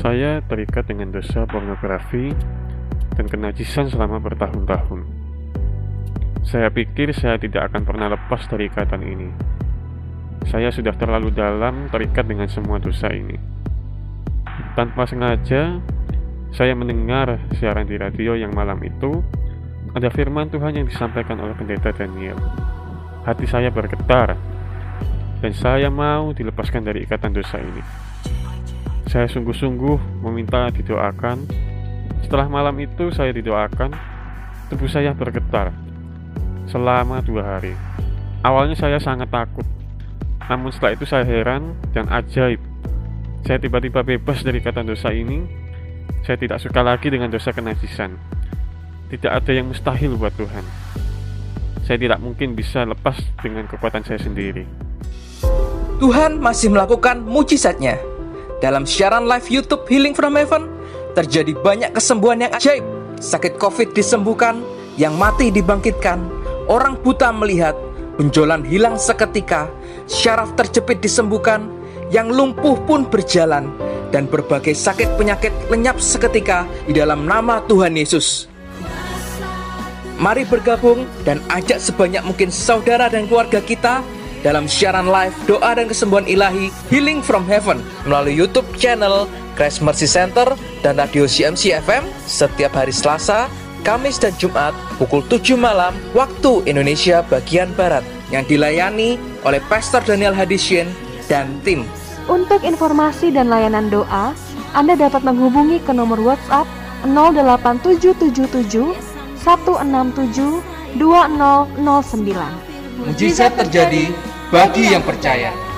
Saya terikat dengan dosa pornografi dan kenajisan selama bertahun-tahun. Saya pikir saya tidak akan pernah lepas dari ikatan ini. Saya sudah terlalu dalam terikat dengan semua dosa ini. Tanpa sengaja, saya mendengar siaran di radio yang malam itu ada firman Tuhan yang disampaikan oleh pendeta Daniel. Hati saya bergetar dan saya mau dilepaskan dari ikatan dosa ini. Saya sungguh-sungguh meminta didoakan. Setelah malam itu saya didoakan, tubuh saya bergetar selama dua hari. Awalnya saya sangat takut, namun setelah itu saya heran dan ajaib. Saya tiba-tiba bebas dari ikatan dosa ini. Saya tidak suka lagi dengan dosa kenajisan. Tidak ada yang mustahil buat Tuhan. Saya tidak mungkin bisa lepas dengan kekuatan saya sendiri. Tuhan masih melakukan mujizatnya. Dalam siaran live YouTube Healing from Heaven, terjadi banyak kesembuhan yang ajaib. Sakit COVID disembuhkan, yang mati dibangkitkan, orang buta melihat, benjolan hilang seketika, syaraf terjepit disembuhkan, yang lumpuh pun berjalan, dan berbagai sakit penyakit lenyap seketika di dalam nama Tuhan Yesus. Mari bergabung dan ajak sebanyak mungkin saudara dan keluarga kita dalam siaran live doa dan kesembuhan ilahi Healing from Heaven melalui YouTube channel Christ Mercy Center dan Radio CMC FM setiap hari Selasa, Kamis dan Jumat pukul 7 malam waktu Indonesia bagian Barat yang dilayani oleh Pastor Daniel Hadisien dan tim. Untuk informasi dan layanan doa, Anda dapat menghubungi ke nomor WhatsApp 08777 167 2009. Mujizat terjadi bagi yang percaya.